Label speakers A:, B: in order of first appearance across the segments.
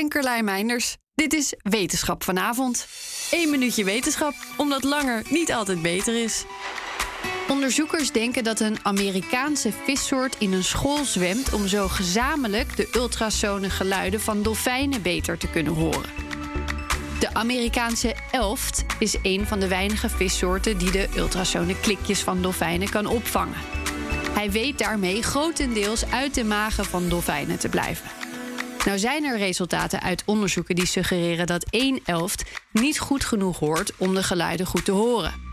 A: Ben Carlijn Meinders. Dit is Wetenschap vanavond. Eén minuutje wetenschap, omdat langer niet altijd beter is. Onderzoekers denken dat een Amerikaanse vissoort in een school zwemt om zo gezamenlijk de ultrasone geluiden van dolfijnen beter te kunnen horen. De Amerikaanse elft is een van de weinige vissoorten die de ultrasone klikjes van dolfijnen kan opvangen. Hij weet daarmee grotendeels uit de magen van dolfijnen te blijven. Nou zijn er resultaten uit onderzoeken die suggereren dat één elft niet goed genoeg hoort om de geluiden goed te horen.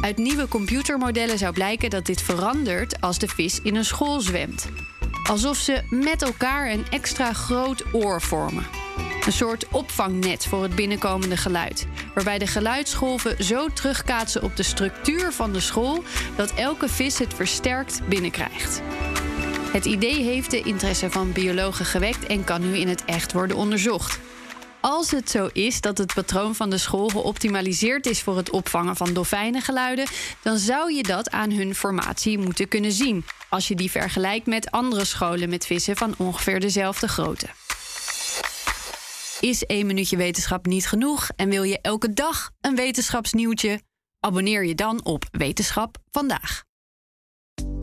A: Uit nieuwe computermodellen zou blijken dat dit verandert als de vis in een school zwemt. Alsof ze met elkaar een extra groot oor vormen. Een soort opvangnet voor het binnenkomende geluid. Waarbij de geluidsgolven zo terugkaatsen op de structuur van de school dat elke vis het versterkt binnenkrijgt. Het idee heeft de interesse van biologen gewekt en kan nu in het echt worden onderzocht. Als het zo is dat het patroon van de school geoptimaliseerd is voor het opvangen van dolfijnengeluiden, dan zou je dat aan hun formatie moeten kunnen zien. Als je die vergelijkt met andere scholen met vissen van ongeveer dezelfde grootte. Is één minuutje wetenschap niet genoeg en wil je elke dag een wetenschapsnieuwtje? Abonneer je dan op Wetenschap vandaag.